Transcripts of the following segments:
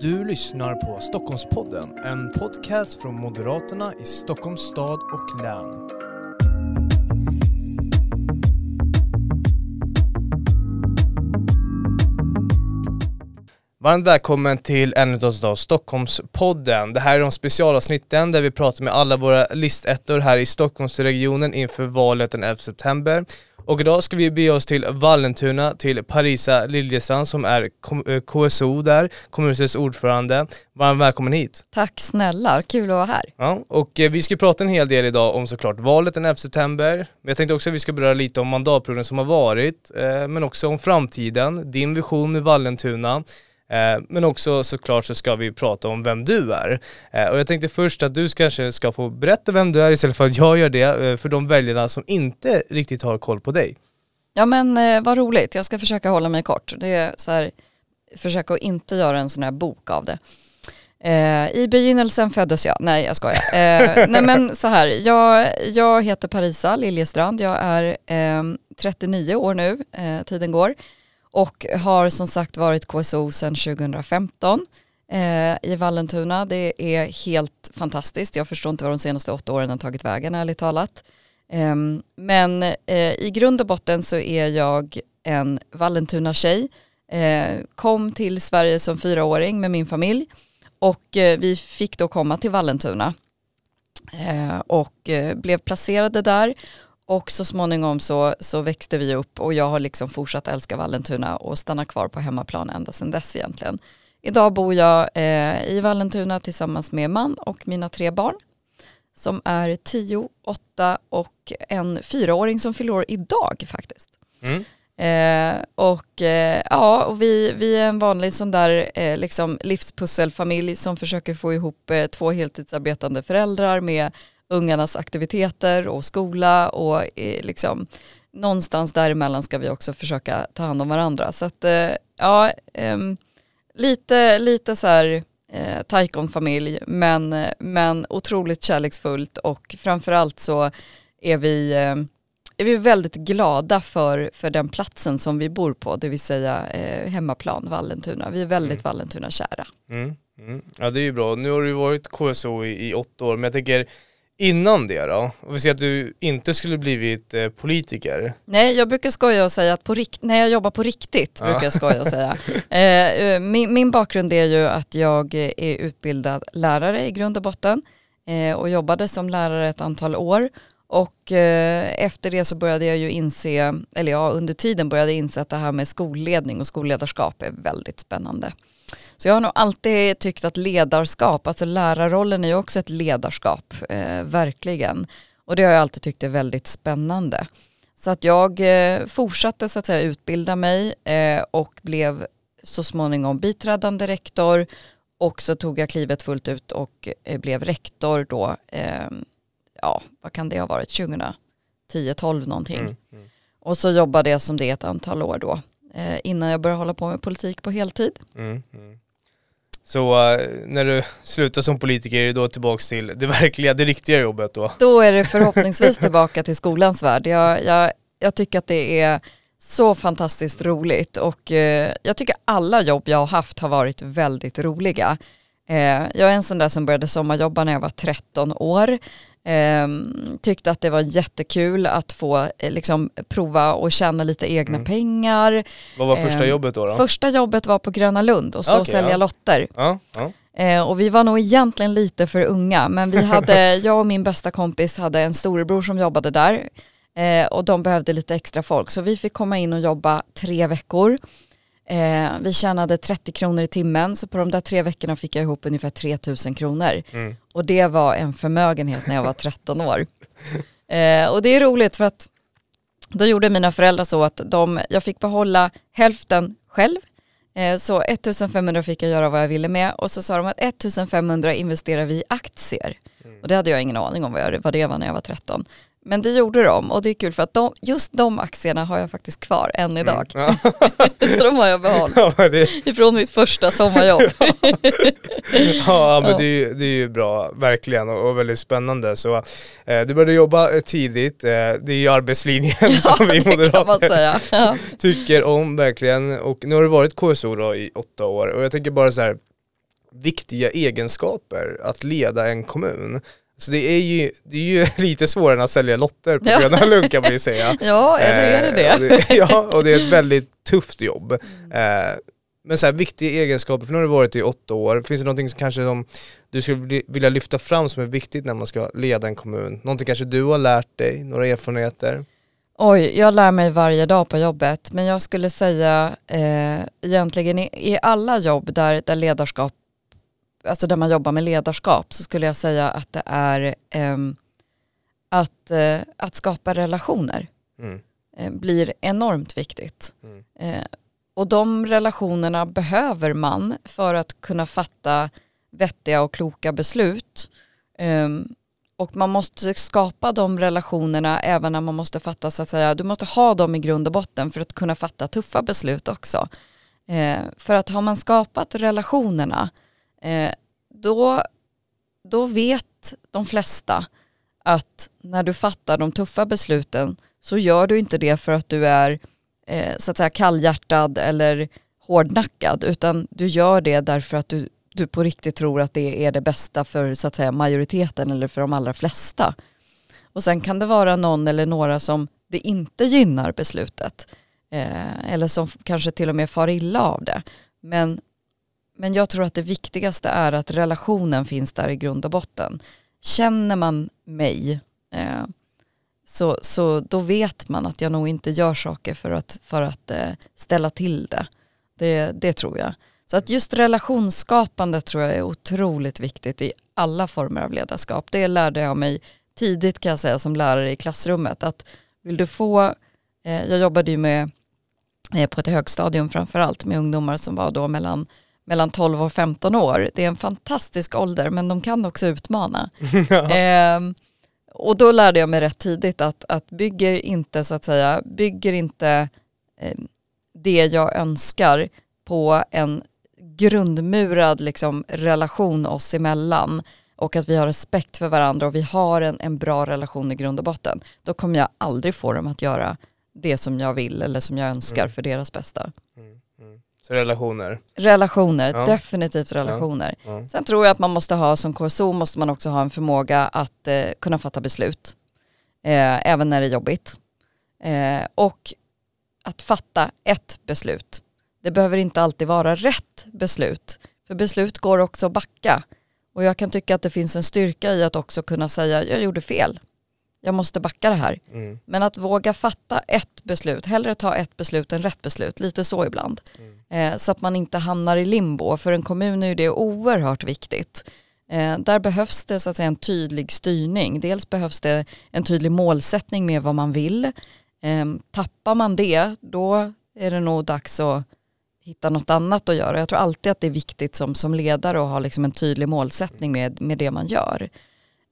Du lyssnar på Stockholmspodden, en podcast från Moderaterna i Stockholms stad och län. Varmt välkommen till en av Stockholmspodden. Det här är de specialavsnitten där vi pratar med alla våra listettor här i Stockholmsregionen inför valet den 11 september. Och idag ska vi bege oss till Vallentuna, till Parisa Liljestrand som är KSO där, kommunstyrelsens ordförande. Varmt välkommen hit. Tack snälla, kul att vara här. Ja, och eh, vi ska prata en hel del idag om såklart valet den 11 september. Men jag tänkte också att vi ska beröra lite om mandatperioden som har varit, eh, men också om framtiden, din vision med Vallentuna. Eh, men också såklart så ska vi prata om vem du är. Eh, och jag tänkte först att du kanske ska få berätta vem du är istället för att jag gör det eh, för de väljarna som inte riktigt har koll på dig. Ja men vad roligt, jag ska försöka hålla mig kort. Det är så här, försöka att inte göra en sån här bok av det. Eh, I begynnelsen föddes jag, nej jag skojar. Eh, nej men så här, jag, jag heter Parisa Liljestrand, jag är eh, 39 år nu, tiden går och har som sagt varit KSO sedan 2015 eh, i Vallentuna. Det är helt fantastiskt. Jag förstår inte vad de senaste åtta åren har tagit vägen ärligt talat. Eh, men eh, i grund och botten så är jag en Vallentuna-tjej. Eh, kom till Sverige som fyraåring med min familj och eh, vi fick då komma till Vallentuna eh, och eh, blev placerade där och så småningom så, så växte vi upp och jag har liksom fortsatt älska Vallentuna och stannar kvar på hemmaplan ända sedan dess egentligen. Idag bor jag eh, i Vallentuna tillsammans med man och mina tre barn som är tio, åtta och en fyraåring som fyller år idag faktiskt. Mm. Eh, och eh, ja, och vi, vi är en vanlig sån där eh, liksom livspusselfamilj som försöker få ihop eh, två heltidsarbetande föräldrar med ungarnas aktiviteter och skola och eh, liksom någonstans däremellan ska vi också försöka ta hand om varandra. Så att eh, ja, ehm, lite, lite så här eh, Taikon-familj men, men otroligt kärleksfullt och framförallt så är vi, är vi väldigt glada för, för den platsen som vi bor på, det vill säga hemmaplan Vallentuna. Vi är väldigt mm. Vallentuna-kära. Mm, mm. Ja det är ju bra. Nu har du varit KSO i, i åtta år men jag tänker Innan det då? Och vi säger att du inte skulle blivit eh, politiker. Nej, jag brukar skoja och säga att på rikt när jag jobbar på riktigt, brukar jag skoja och säga. Eh, eh, min, min, bakgrund är ju att jag är utbildad lärare i grund och botten eh, och jobbade som lärare ett antal år. Och eh, efter det så började jag ju inse, eller ja, under tiden började jag inse att det här med skolledning och skolledarskap är väldigt spännande. Så jag har nog alltid tyckt att ledarskap, alltså lärarrollen är ju också ett ledarskap, eh, verkligen. Och det har jag alltid tyckt är väldigt spännande. Så att jag eh, fortsatte så att säga utbilda mig eh, och blev så småningom biträdande rektor och så tog jag klivet fullt ut och eh, blev rektor då, eh, ja vad kan det ha varit, 2010, 12 någonting. Mm, mm. Och så jobbade jag som det ett antal år då eh, innan jag började hålla på med politik på heltid. Mm, mm. Så uh, när du slutar som politiker är du då tillbaka till det verkliga, det riktiga jobbet då? Då är det förhoppningsvis tillbaka till skolans värld. Jag, jag, jag tycker att det är så fantastiskt roligt och uh, jag tycker alla jobb jag har haft har varit väldigt roliga. Uh, jag är en sån där som började sommarjobba när jag var 13 år. Ehm, tyckte att det var jättekul att få eh, liksom, prova och tjäna lite egna mm. pengar. Vad var första ehm, jobbet då, då? Första jobbet var på Gröna Lund och stå okay, och sälja ja. lotter. Ja, ja. Eh, och vi var nog egentligen lite för unga men vi hade, jag och min bästa kompis hade en storebror som jobbade där eh, och de behövde lite extra folk så vi fick komma in och jobba tre veckor Eh, vi tjänade 30 kronor i timmen så på de där tre veckorna fick jag ihop ungefär 3000 kronor. Mm. Och det var en förmögenhet när jag var 13 år. Eh, och det är roligt för att då gjorde mina föräldrar så att de, jag fick behålla hälften själv. Eh, så 1500 fick jag göra vad jag ville med och så sa de att 1500 investerar vi i aktier. Mm. Och det hade jag ingen aning om vad, jag, vad det var när jag var 13. Men det gjorde de och det är kul för att de, just de aktierna har jag faktiskt kvar än idag. Mm. Ja. så de har jag behållit ja, det... ifrån mitt första sommarjobb. ja men ja. Det, är, det är ju bra, verkligen och, och väldigt spännande. Så, eh, du började jobba tidigt, eh, det är ju arbetslinjen som vi moderater tycker om verkligen. Och nu har du varit KSO då i åtta år och jag tänker bara så här viktiga egenskaper att leda en kommun. Så det är ju, det är ju lite svårare än att sälja lotter på Ja. Gröna Lund kan man ju säga. Ja, eller är det Eh, det? ja, och det är ett väldigt tufft jobb. Eh, men så här, viktiga egenskaper, för nu har du varit i åtta år. Finns det någonting som kanske som du skulle vilja lyfta fram som är viktigt när man ska leda en kommun? Någonting kanske du har lärt dig, några erfarenheter? Oj, jag lär mig varje dag på jobbet, men jag skulle säga eh, egentligen i, i alla jobb där, där ledarskap, alltså där man jobbar med ledarskap så skulle jag säga att det är ehm, att, eh, att skapa relationer Mm. eh, blir enormt viktigt. Mm. Eh, och de relationerna behöver man för att kunna fatta vettiga och kloka beslut. Ehm, och man måste skapa de relationerna även när man måste fatta så att säga, du måste ha dem i grund och botten för att kunna fatta tuffa beslut också. Eh, för att har man skapat relationerna eh, Eh, då, då vet de flesta att när du fattar de tuffa besluten så gör du inte det för att du är eh, så att säga kallhjärtad eller hårdnackad utan du gör det därför att du, du på riktigt tror att det är det bästa för så att säga majoriteten eller för de allra flesta. Och sen kan det vara någon eller några som det inte gynnar beslutet eh, eller som kanske till och med far illa av det. Men, men jag tror att det viktigaste är att relationen finns där i grund och botten. Känner man mig eh, så, så då vet man att jag nog inte gör saker för att, för att eh, ställa till det. det. Det tror jag. Så att just relationsskapande tror jag är otroligt viktigt i alla former av ledarskap. Det lärde jag mig tidigt kan jag säga som lärare i klassrummet. Att vill du få, eh, jag jobbade ju med eh, på ett högstadium framförallt med ungdomar som var då mellan, mellan 12 och 15 år. Det är en fantastisk ålder men de kan också utmana. Ehm, och då lärde jag mig rätt tidigt att, att bygger inte så att säga, bygger inte eh, det jag önskar på en grundmurad liksom, relation oss emellan och att vi har respekt för varandra och vi har en, en bra relation i grund och botten, då kommer jag aldrig få dem att göra det som jag vill eller som jag önskar Mm. för deras bästa. Mm. Så relationer. Relationer, Ja. definitivt relationer. Ja. Sen tror jag att man måste ha, som KSO måste man också ha en förmåga att eh, kunna fatta beslut. Eh, även när det är jobbigt. Eh, och att fatta ett beslut. Det behöver inte alltid vara rätt beslut. För beslut går också att backa. Och jag kan tycka att det finns en styrka i att också kunna säga jag gjorde fel. Jag måste backa det här. Mm. Men att våga fatta ett beslut, hellre ta ett beslut än rätt beslut, lite så ibland. Eh, så att man inte hamnar i limbo. För en kommun är ju det oerhört viktigt. Eh, där behövs det så att säga en tydlig styrning. Dels behövs det en tydlig målsättning med vad man vill. Eh, tappar man det, då är det nog dags att hitta något annat att göra. Jag tror alltid att det är viktigt som, som ledare att ha liksom en tydlig målsättning med, med det man gör.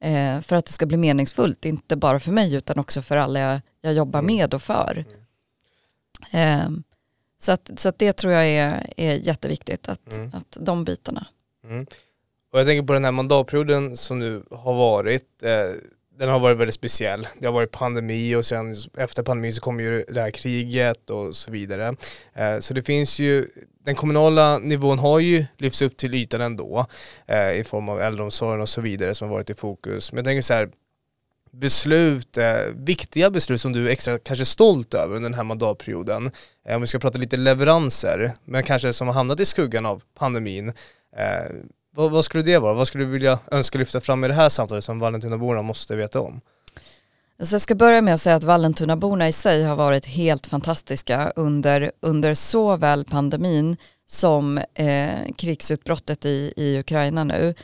Eh, för att det ska bli meningsfullt, inte bara för mig utan också för alla jag, jag jobbar Mm. med och för. Eh, så att, så att det tror jag är, är jätteviktigt, att, Mm. att de bitarna. Mm. Och jag tänker på den här mandatperioden som nu har varit, eh, den har varit väldigt speciell. Det har varit pandemi och sen efter pandemin så kom ju det här kriget och så vidare. Eh, så det finns ju, den kommunala nivån har ju lyfts upp till ytan ändå eh, i form av äldreomsorgen och så vidare som har varit i fokus. Men jag tänker så här, beslut, eh, viktiga beslut som du är extra kanske stolt över under den här mandatperioden. Eh, om vi ska prata lite leveranser, men kanske som har hamnat i skuggan av pandemin. Eh, vad, vad skulle det vara? Vad skulle du vilja önska lyfta fram i det här samtalet som valentinaborna måste veta om? Så jag ska börja med att säga att Vallentunaborna i sig har varit helt fantastiska under, under såväl pandemin som eh, krigsutbrottet i, i Ukraina nu.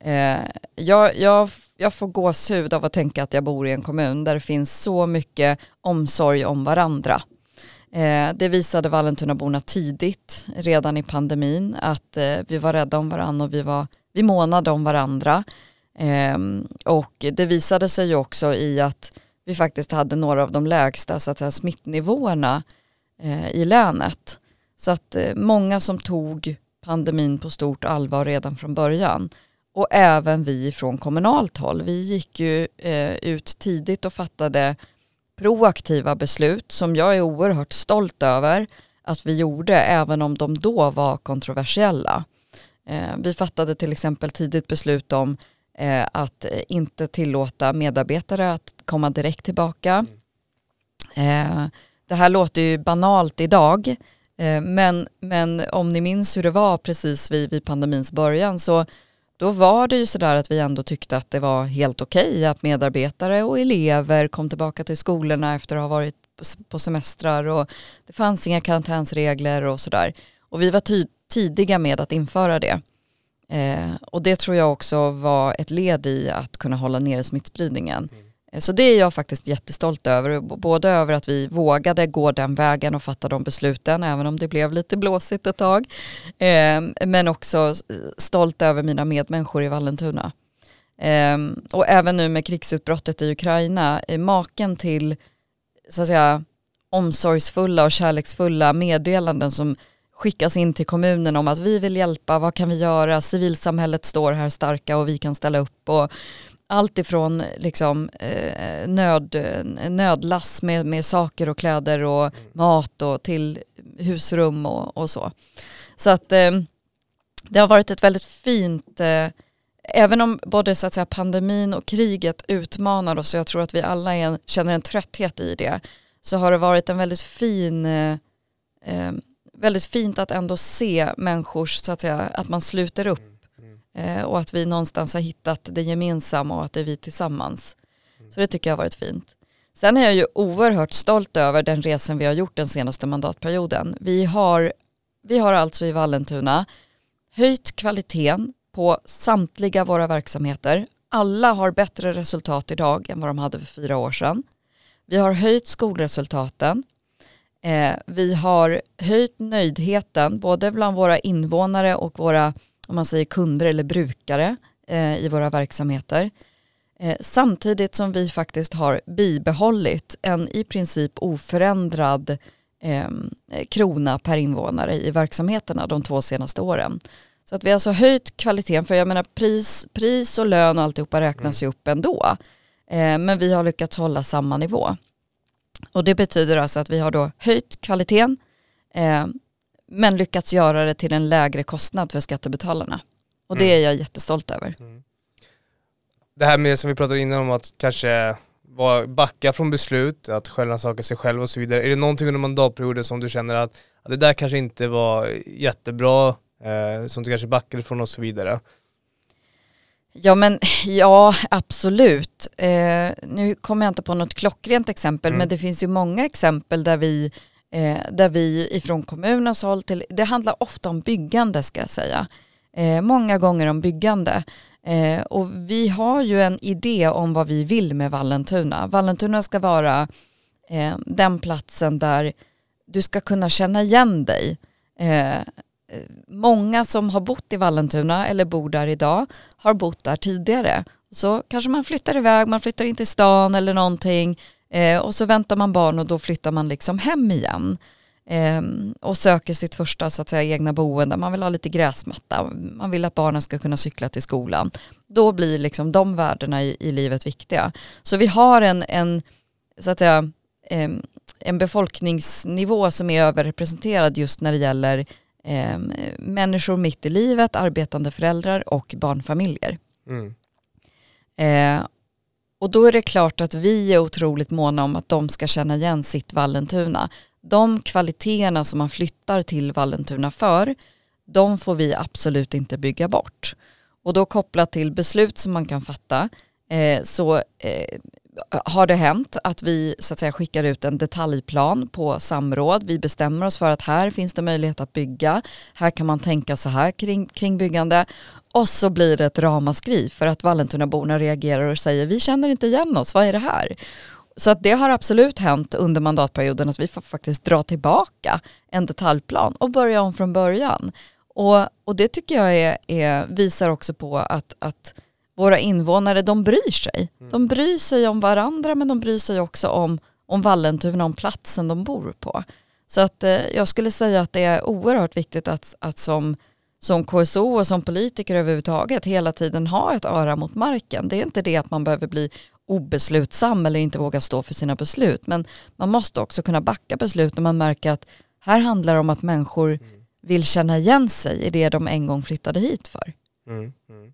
Eh, jag, jag, jag får gåshud av att tänka att jag bor i en kommun där det finns så mycket omsorg om varandra. Eh, det visade Vallentunaborna tidigt, redan i pandemin, att eh, vi var rädda om varandra och vi, var, vi månade om varandra. Ehm, och det visade sig ju också i att vi faktiskt hade några av de lägsta så att säga, smittnivåerna eh, i länet. Så att eh, många som tog pandemin på stort allvar redan från början. Och även vi från kommunalt håll. Vi gick ju eh, ut tidigt och fattade proaktiva beslut som jag är oerhört stolt över att vi gjorde även om de då var kontroversiella. Vi fattade till exempel tidigt beslut om att inte tillåta medarbetare att komma direkt tillbaka. Eh, det här låter ju banalt idag, eh, men, men om ni minns hur det var precis vid, vid pandemins början så då var det ju sådär att vi ändå tyckte att det var helt okej okay att medarbetare och elever kom tillbaka till skolorna efter att ha varit på semestrar och det fanns inga karantänsregler och sådär. Och vi var tidiga med att införa det. Eh, och det tror jag också var ett led i att kunna hålla nere smittspridningen. Mm. Eh, så det är jag faktiskt jättestolt över, både över att vi vågade gå den vägen och fatta de besluten, även om det blev lite blåsigt ett tag, eh, men också stolt över mina medmänniskor i Vallentuna. Eh, och även nu med krigsutbrottet i Ukraina, maken till så att säga, omsorgsfulla och kärleksfulla meddelanden som skickas in till kommunen om att vi vill hjälpa, vad kan vi göra, civilsamhället står här starka och vi kan ställa upp. Och allt ifrån liksom, eh, nöd, nödlass med, med saker och kläder och mm. mat och till husrum och, och så. Så att eh, det har varit ett väldigt fint, eh, även om både så att säga, pandemin och kriget utmanar oss, och jag tror att vi alla en, känner en trötthet i det, så har det varit en väldigt fin eh, eh, väldigt fint att ändå se människors, så att säga, att man sluter upp eh, och att vi någonstans har hittat det gemensamma och att det är vi tillsammans. Så det tycker jag har varit fint. Sen är jag ju oerhört stolt över den resan vi har gjort den senaste mandatperioden. Vi har, vi har alltså i Vallentuna höjt kvaliteten på samtliga våra verksamheter. Alla har bättre resultat idag än vad de hade för fyra år sedan. Vi har höjt skolresultaten. Eh, vi har höjt nöjdheten både bland våra invånare och våra om man säger kunder eller brukare eh, i våra verksamheter. Eh, samtidigt som vi faktiskt har bibehållit en i princip oförändrad eh, krona per invånare i verksamheterna de två senaste åren. Så att vi har alltså höjt kvaliteten, för jag menar pris, pris och lön och alltihopa räknas ju upp ändå. Eh, men vi har lyckats hålla samma nivå. Och det betyder alltså att vi har då höjt kvaliteten eh, men lyckats göra det till en lägre kostnad för skattebetalarna. Och det mm. är jag jättestolt över. Mm. Det här med som vi pratade innan om att kanske backa från beslut, att själva sig själv och så vidare. Är det någonting under mandatperioden som du känner att, att det där kanske inte var jättebra, eh, som du kanske backade från och så vidare? Ja men ja absolut. Eh, nu kommer jag inte på något klockrent exempel mm. men det finns ju många exempel där vi eh, där vi ifrån kommunens håll till, det handlar ofta om byggande ska jag säga, eh, många gånger om byggande. Eh, och vi har ju en idé om vad vi vill med Vallentuna. Vallentuna ska vara eh, den platsen där du ska kunna känna igen dig. Många som har bott i Vallentuna eller bor där idag har bott där tidigare. Så kanske man flyttar iväg, man flyttar in till stan eller någonting Eh, och så väntar man barn och då flyttar man liksom hem igen. Eh, och söker sitt första så att säga, egna boende. Man vill ha lite gräsmatta. Man vill att barnen ska kunna cykla till skolan. Då blir liksom de värdena i, i livet viktiga. Så vi har en, en så att säga, eh, en befolkningsnivå som är överrepresenterad just när det gäller eh, människor mitt i livet, arbetande föräldrar och barnfamiljer. Mm. Eh, och då är det klart att vi är otroligt måna om att de ska känna igen sitt Vallentuna. De kvaliteterna som man flyttar till Vallentuna för, de får vi absolut inte bygga bort. Och då kopplat till beslut som man kan fatta eh, så eh, har det hänt att vi så att säga, skickar ut en detaljplan på samråd. Vi bestämmer oss för att här finns det möjlighet att bygga. Här kan man tänka så här kring, kring byggande. Och så blir det ett ramaskri för att Vallentunaborna reagerar och säger vi känner inte igen oss, vad är det här? Så att det har absolut hänt under mandatperioden att vi får faktiskt dra tillbaka en detaljplan och börja om från början. Och, och det tycker jag är, är, visar också på att, att våra invånare, de bryr sig. Mm. De bryr sig om varandra men de bryr sig också om, om Vallentuna, om platsen de bor på. Så att eh, jag skulle säga att det är oerhört viktigt att, att som som KSO och som politiker överhuvudtaget hela tiden ha ett öra mot marken. Det är inte det att man behöver bli obeslutsam eller inte våga stå för sina beslut men man måste också kunna backa beslut när man märker att här handlar det om att människor, vill känna igen sig i det de en gång flyttade hit för. Mm, mm.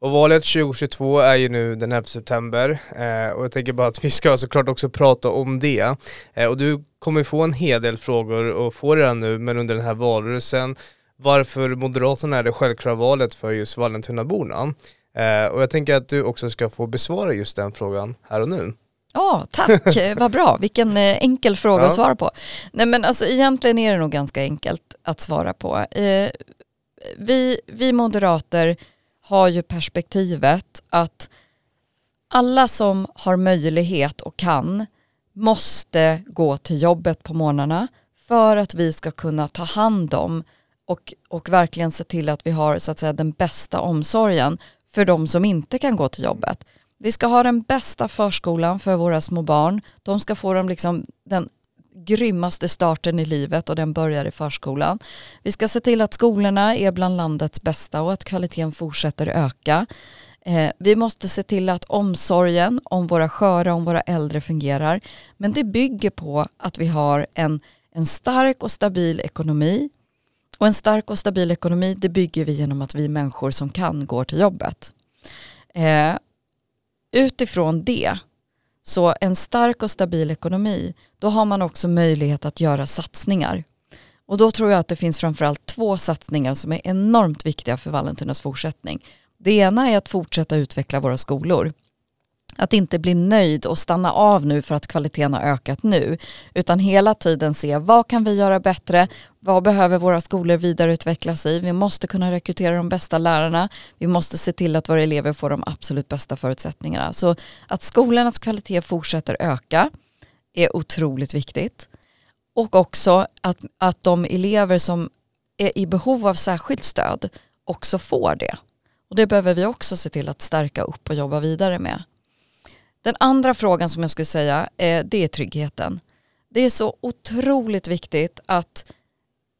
Och valet 2022 är ju nu den 11 september eh, och jag tänker bara att vi ska såklart också prata om det. Eh, och du kommer få en hel del frågor och får redan nu men under den här valrörelsen varför Moderaterna är det självklara valet för just Vallentunaborna. Eh, och jag tänker att du också ska få besvara just den frågan här och nu. Ja, oh, tack, vad bra. Vilken eh, enkel fråga ja. att svara på. Nej men alltså egentligen är det nog ganska enkelt att svara på. Eh, vi, vi moderater har ju perspektivet att alla som har möjlighet och kan måste gå till jobbet på morgnarna för att vi ska kunna ta hand om och, och verkligen se till att vi har så att säga, den bästa omsorgen för de som inte kan gå till jobbet. Vi ska ha den bästa förskolan för våra små barn. De ska få dem liksom den grymmaste starten i livet och den börjar i förskolan. Vi ska se till att skolorna är bland landets bästa och att kvaliteten fortsätter öka. Eh, vi måste se till att omsorgen om våra sköra, om våra äldre fungerar. Men det bygger på att vi har en, en stark och stabil ekonomi. Och en stark och stabil ekonomi det bygger vi genom att vi människor som kan går till jobbet. Eh, utifrån det så en stark och stabil ekonomi, då har man också möjlighet att göra satsningar. Och då tror jag att det finns framförallt två satsningar som är enormt viktiga för Vallentunas fortsättning. Det ena är att fortsätta utveckla våra skolor. Att inte bli nöjd och stanna av nu för att kvaliteten har ökat nu, utan hela tiden se vad kan vi göra bättre, vad behöver våra skolor vidareutvecklas i, vi måste kunna rekrytera de bästa lärarna, vi måste se till att våra elever får de absolut bästa förutsättningarna. Så att skolornas kvalitet fortsätter öka är otroligt viktigt. Och också att, att de elever som är i behov av särskilt stöd också får det. Och det behöver vi också se till att stärka upp och jobba vidare med. Den andra frågan som jag skulle säga eh, det är tryggheten. Det är så otroligt viktigt att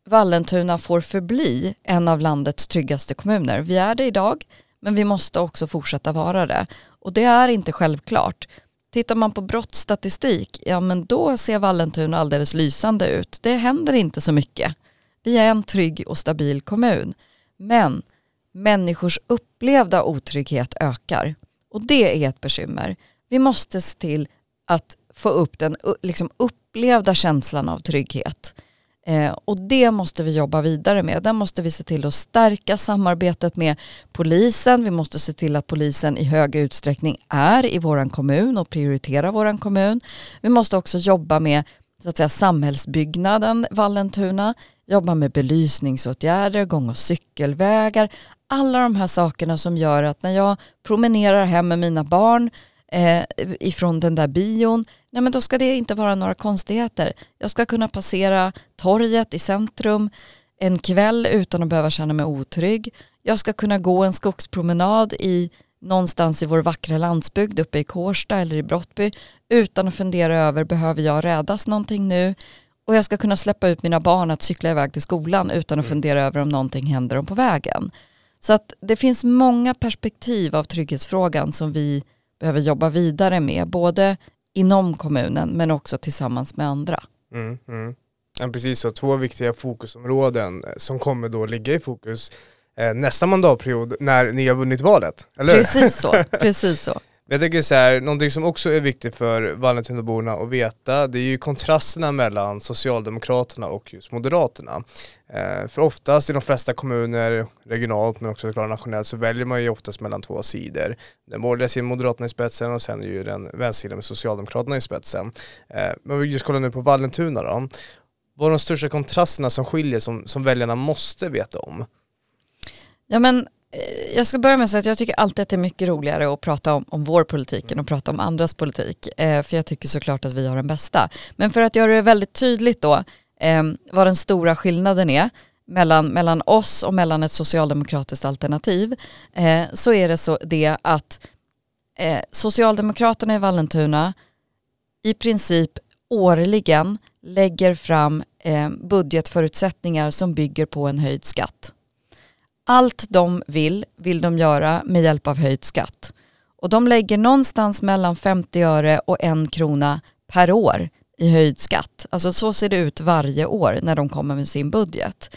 Vallentuna får förbli en av landets tryggaste kommuner. Vi är det idag men vi måste också fortsätta vara det. Och det är inte självklart. Tittar man på brottsstatistik, ja men då ser Vallentuna alldeles lysande ut. Det händer inte så mycket. Vi är en trygg och stabil kommun. Men människors upplevda otrygghet ökar. Och det är ett bekymmer. Vi måste se till att få upp den liksom upplevda känslan av trygghet. Eh, och det måste vi jobba vidare med. Där måste vi se till att stärka samarbetet med polisen. Vi måste se till att polisen i högre utsträckning är i vår kommun och prioriterar vår kommun. Vi måste också jobba med så att säga, samhällsbyggnaden Vallentuna, jobba med belysningsåtgärder, gång och cykelvägar. Alla de här sakerna som gör att när jag promenerar hem med mina barn eh, ifrån den där bion, nej men då ska det inte vara några konstigheter. Jag ska kunna passera torget i centrum en kväll utan att behöva känna mig otrygg. Jag ska kunna gå en skogspromenad i någonstans i vår vackra landsbygd uppe i Kårsta eller i Brottby utan att fundera över behöver jag räddas någonting nu och jag ska kunna släppa ut mina barn att cykla iväg till skolan utan att mm. fundera över om någonting händer dem på vägen. Så att det finns många perspektiv av trygghetsfrågan som vi behöver jobba vidare med, både inom kommunen men också tillsammans med andra. Mm, mm. Ja, precis så, två viktiga fokusområden eh, som kommer då ligga i fokus eh, nästa mandatperiod när ni har vunnit valet, eller Precis så, precis så. Jag tänker så här, någonting som också är viktigt för Vallentunaborna att veta, det är ju kontrasterna mellan Socialdemokraterna och just Moderaterna. Eh, för oftast i de flesta kommuner, regionalt men också nationellt, så väljer man ju oftast mellan två sidor. Den borgerliga sidan Moderaterna i spetsen och sen är ju den vänstersidan med Socialdemokraterna i spetsen. Eh, men vi just kollar nu på Vallentuna då. Vad är de största kontrasterna som skiljer som, som väljarna måste veta om? Ja men Eh, jag ska börja med att säga att jag tycker alltid att det är mycket roligare att prata om, om vår politik än att prata om andras politik. Eh, för jag tycker såklart att vi har den bästa. Men för att göra det väldigt tydligt då eh, vad den stora skillnaden är mellan, mellan oss och mellan ett socialdemokratiskt alternativ eh, så är det så det att eh, Socialdemokraterna i Vallentuna i princip årligen lägger fram eh, budgetförutsättningar som bygger på en höjd skatt. Allt de vill, vill de göra med hjälp av höjd skatt. Och de lägger någonstans mellan 50 öre och en krona per år i höjd skatt. Alltså så ser det ut varje år när de kommer med sin budget.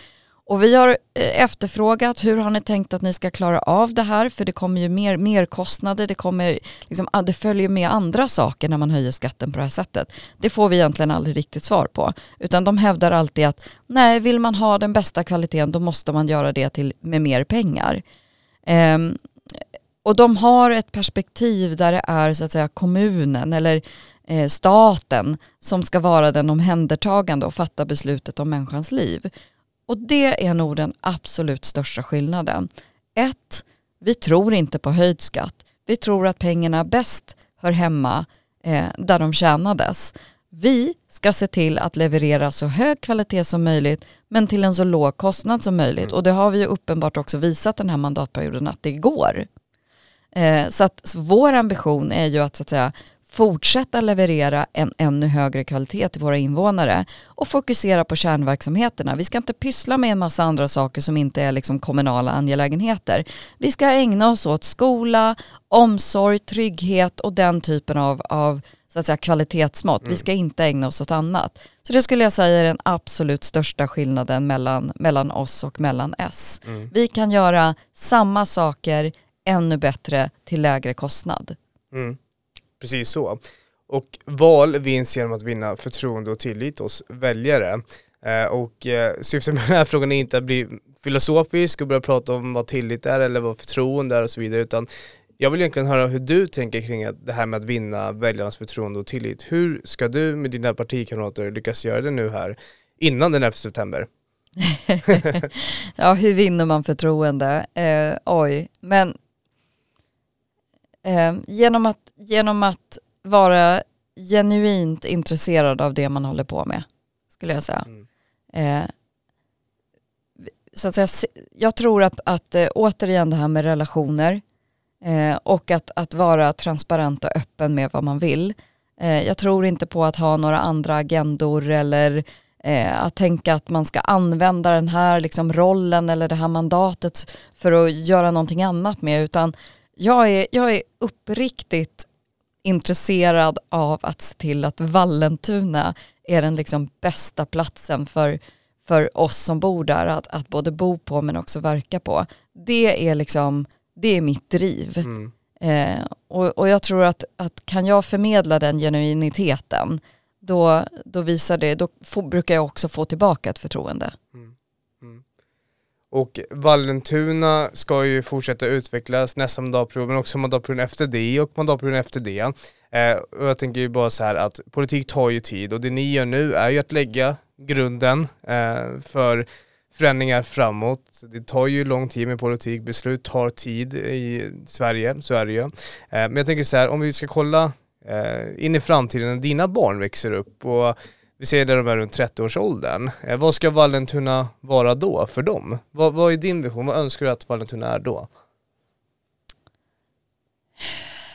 Och vi har eh, efterfrågat hur har ni tänkt att ni ska klara av det här för det kommer ju mer, mer kostnader, det, kommer, liksom, ah, det följer med andra saker när man höjer skatten på det här sättet. Det får vi egentligen aldrig riktigt svar på. Utan de hävdar alltid att nej, vill man ha den bästa kvaliteten då måste man göra det till, med mer pengar. Ehm, och de har ett perspektiv där det är så att säga kommunen eller eh, staten som ska vara den omhändertagande och fatta beslutet om människans liv. Och det är nog den absolut största skillnaden. Ett, vi tror inte på höjd skatt. Vi tror att pengarna bäst hör hemma eh, där de tjänades. Vi ska se till att leverera så hög kvalitet som möjligt men till en så låg kostnad som möjligt. Mm. Och det har vi ju uppenbart också visat den här mandatperioden att det går. Eh, så att så vår ambition är ju att, så att säga, fortsätta leverera en ännu högre kvalitet till våra invånare och fokusera på kärnverksamheterna. Vi ska inte pyssla med en massa andra saker som inte är liksom kommunala angelägenheter. Vi ska ägna oss åt skola, omsorg, trygghet och den typen av, av så att säga, kvalitetsmått. Mm. Vi ska inte ägna oss åt annat. Så det skulle jag säga är den absolut största skillnaden mellan, mellan oss och mellan S. Mm. Vi kan göra samma saker ännu bättre till lägre kostnad. Mm. Precis så. Och val vinns genom att vinna förtroende och tillit hos väljare. Eh, och eh, syftet med den här frågan är inte att bli filosofisk och börja prata om vad tillit är eller vad förtroende är och så vidare utan jag vill egentligen höra hur du tänker kring det här med att vinna väljarnas förtroende och tillit. Hur ska du med dina partikamrater lyckas göra det nu här innan den 11 september? ja, hur vinner man förtroende? Eh, oj, men eh, genom, att, genom att vara genuint intresserad av det man håller på med, skulle jag säga. Mm. Eh, så att säga, jag tror att, att äh, återigen det här med relationer eh, och att, att vara transparent och öppen med vad man vill. Eh, jag tror inte på att ha några andra agendor eller eh, att tänka att man ska använda den här liksom, rollen eller det här mandatet för att göra någonting annat med utan jag är, jag är uppriktigt intresserad av att se till att Vallentuna är den liksom bästa platsen för, för oss som bor där att, att både bo på men också verka på. Det är liksom, det är mitt driv. Mm. Eh, och, och jag tror att, att kan jag förmedla den genuiniteten då, då visar det, då får, brukar jag också få tillbaka ett förtroende. Mm. Och Vallentuna ska ju fortsätta utvecklas nästa mandatperiod men också mandatperioden efter det och mandatperioden efter det. Eh, och jag tänker ju bara så här att politik tar ju tid och det ni gör nu är ju att lägga grunden eh, för förändringar framåt. Det tar ju lång tid med politik, beslut tar tid i Sverige, så är det ju. Eh, men jag tänker så här, om vi ska kolla eh, in i framtiden när dina barn växer upp och vi ser där de är runt 30-årsåldern. Eh, vad ska Vallentuna vara då för dem? Vad, vad är din vision? Vad önskar du att Vallentuna är då?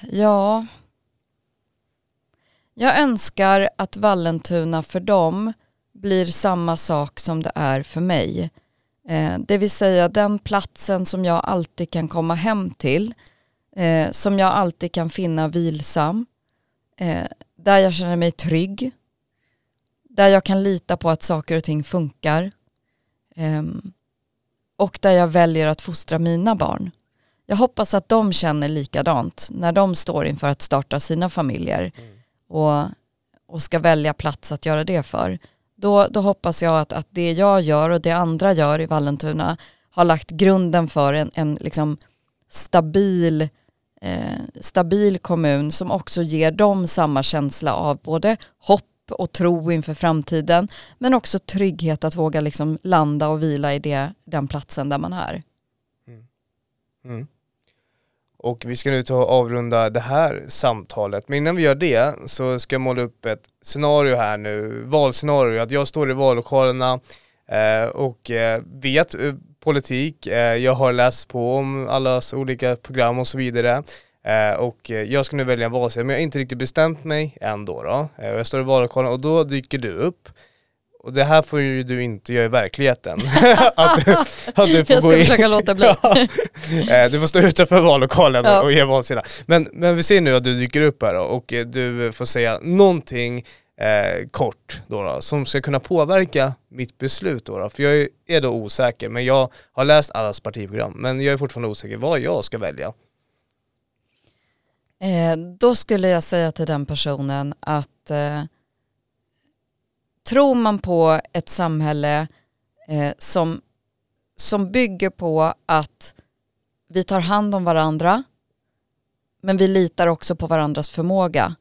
Ja, jag önskar att Vallentuna för dem blir samma sak som det är för mig. Eh, det vill säga den platsen som jag alltid kan komma hem till, eh, som jag alltid kan finna vilsam, eh, där jag känner mig trygg, där jag kan lita på att saker och ting funkar um, och där jag väljer att fostra mina barn. Jag hoppas att de känner likadant när de står inför att starta sina familjer mm. och, och ska välja plats att göra det för. Då, då hoppas jag att, att det jag gör och det andra gör i Vallentuna har lagt grunden för en, en liksom stabil, eh, stabil kommun som också ger dem samma känsla av både hopp och tro inför framtiden men också trygghet att våga liksom landa och vila i det, den platsen där man är. Mm. Mm. Och vi ska nu ta och avrunda det här samtalet. Men innan vi gör det så ska jag måla upp ett scenario här nu, valscenario, att jag står i vallokalerna eh, och eh, vet eh, politik, eh, jag har läst på om allas olika program och så vidare. Eh, och eh, jag ska nu välja en valsedel, men jag har inte riktigt bestämt mig än då. då. Eh, jag står i vallokalen och då dyker du upp. Och det här får ju du inte göra i verkligheten. att, att du får jag ska gå försöka låta bli. ja. Du får stå utanför vallokalen ja. och ge valsedlar. Men, men vi ser nu att du dyker upp här då, och du får säga någonting eh, kort då, då, som ska kunna påverka mitt beslut då, då? För jag är då osäker, men jag har läst allas partiprogram, men jag är fortfarande osäker vad jag ska välja. Eh, då skulle jag säga till den personen att eh, tror man på ett samhälle eh, som, som bygger på att vi tar hand om varandra men vi litar också på varandras förmåga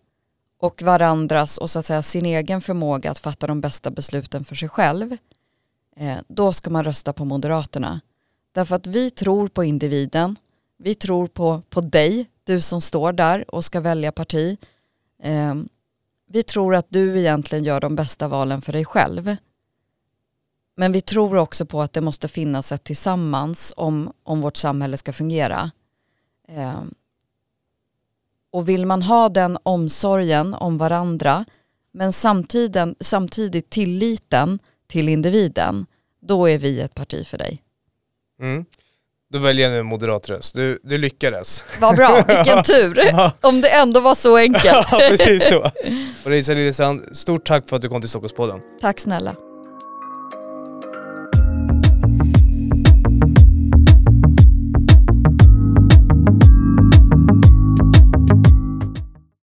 och varandras och så att säga sin egen förmåga att fatta de bästa besluten för sig själv eh, då ska man rösta på Moderaterna. Därför att vi tror på individen, vi tror på, på dig, du som står där och ska välja parti. Eh, vi tror att du egentligen gör de bästa valen för dig själv. Men vi tror också på att det måste finnas ett tillsammans om, om vårt samhälle ska fungera. Eh, och vill man ha den omsorgen om varandra men samtidigt, samtidigt tilliten till individen, då är vi ett parti för dig. Mm. Då väljer jag nu moderatröst. Du, du lyckades. Vad bra, vilken tur. Om det ändå var så enkelt. ja, precis så. Och Lisa Lillestrand, stort tack för att du kom till Stockholmspodden. Tack snälla.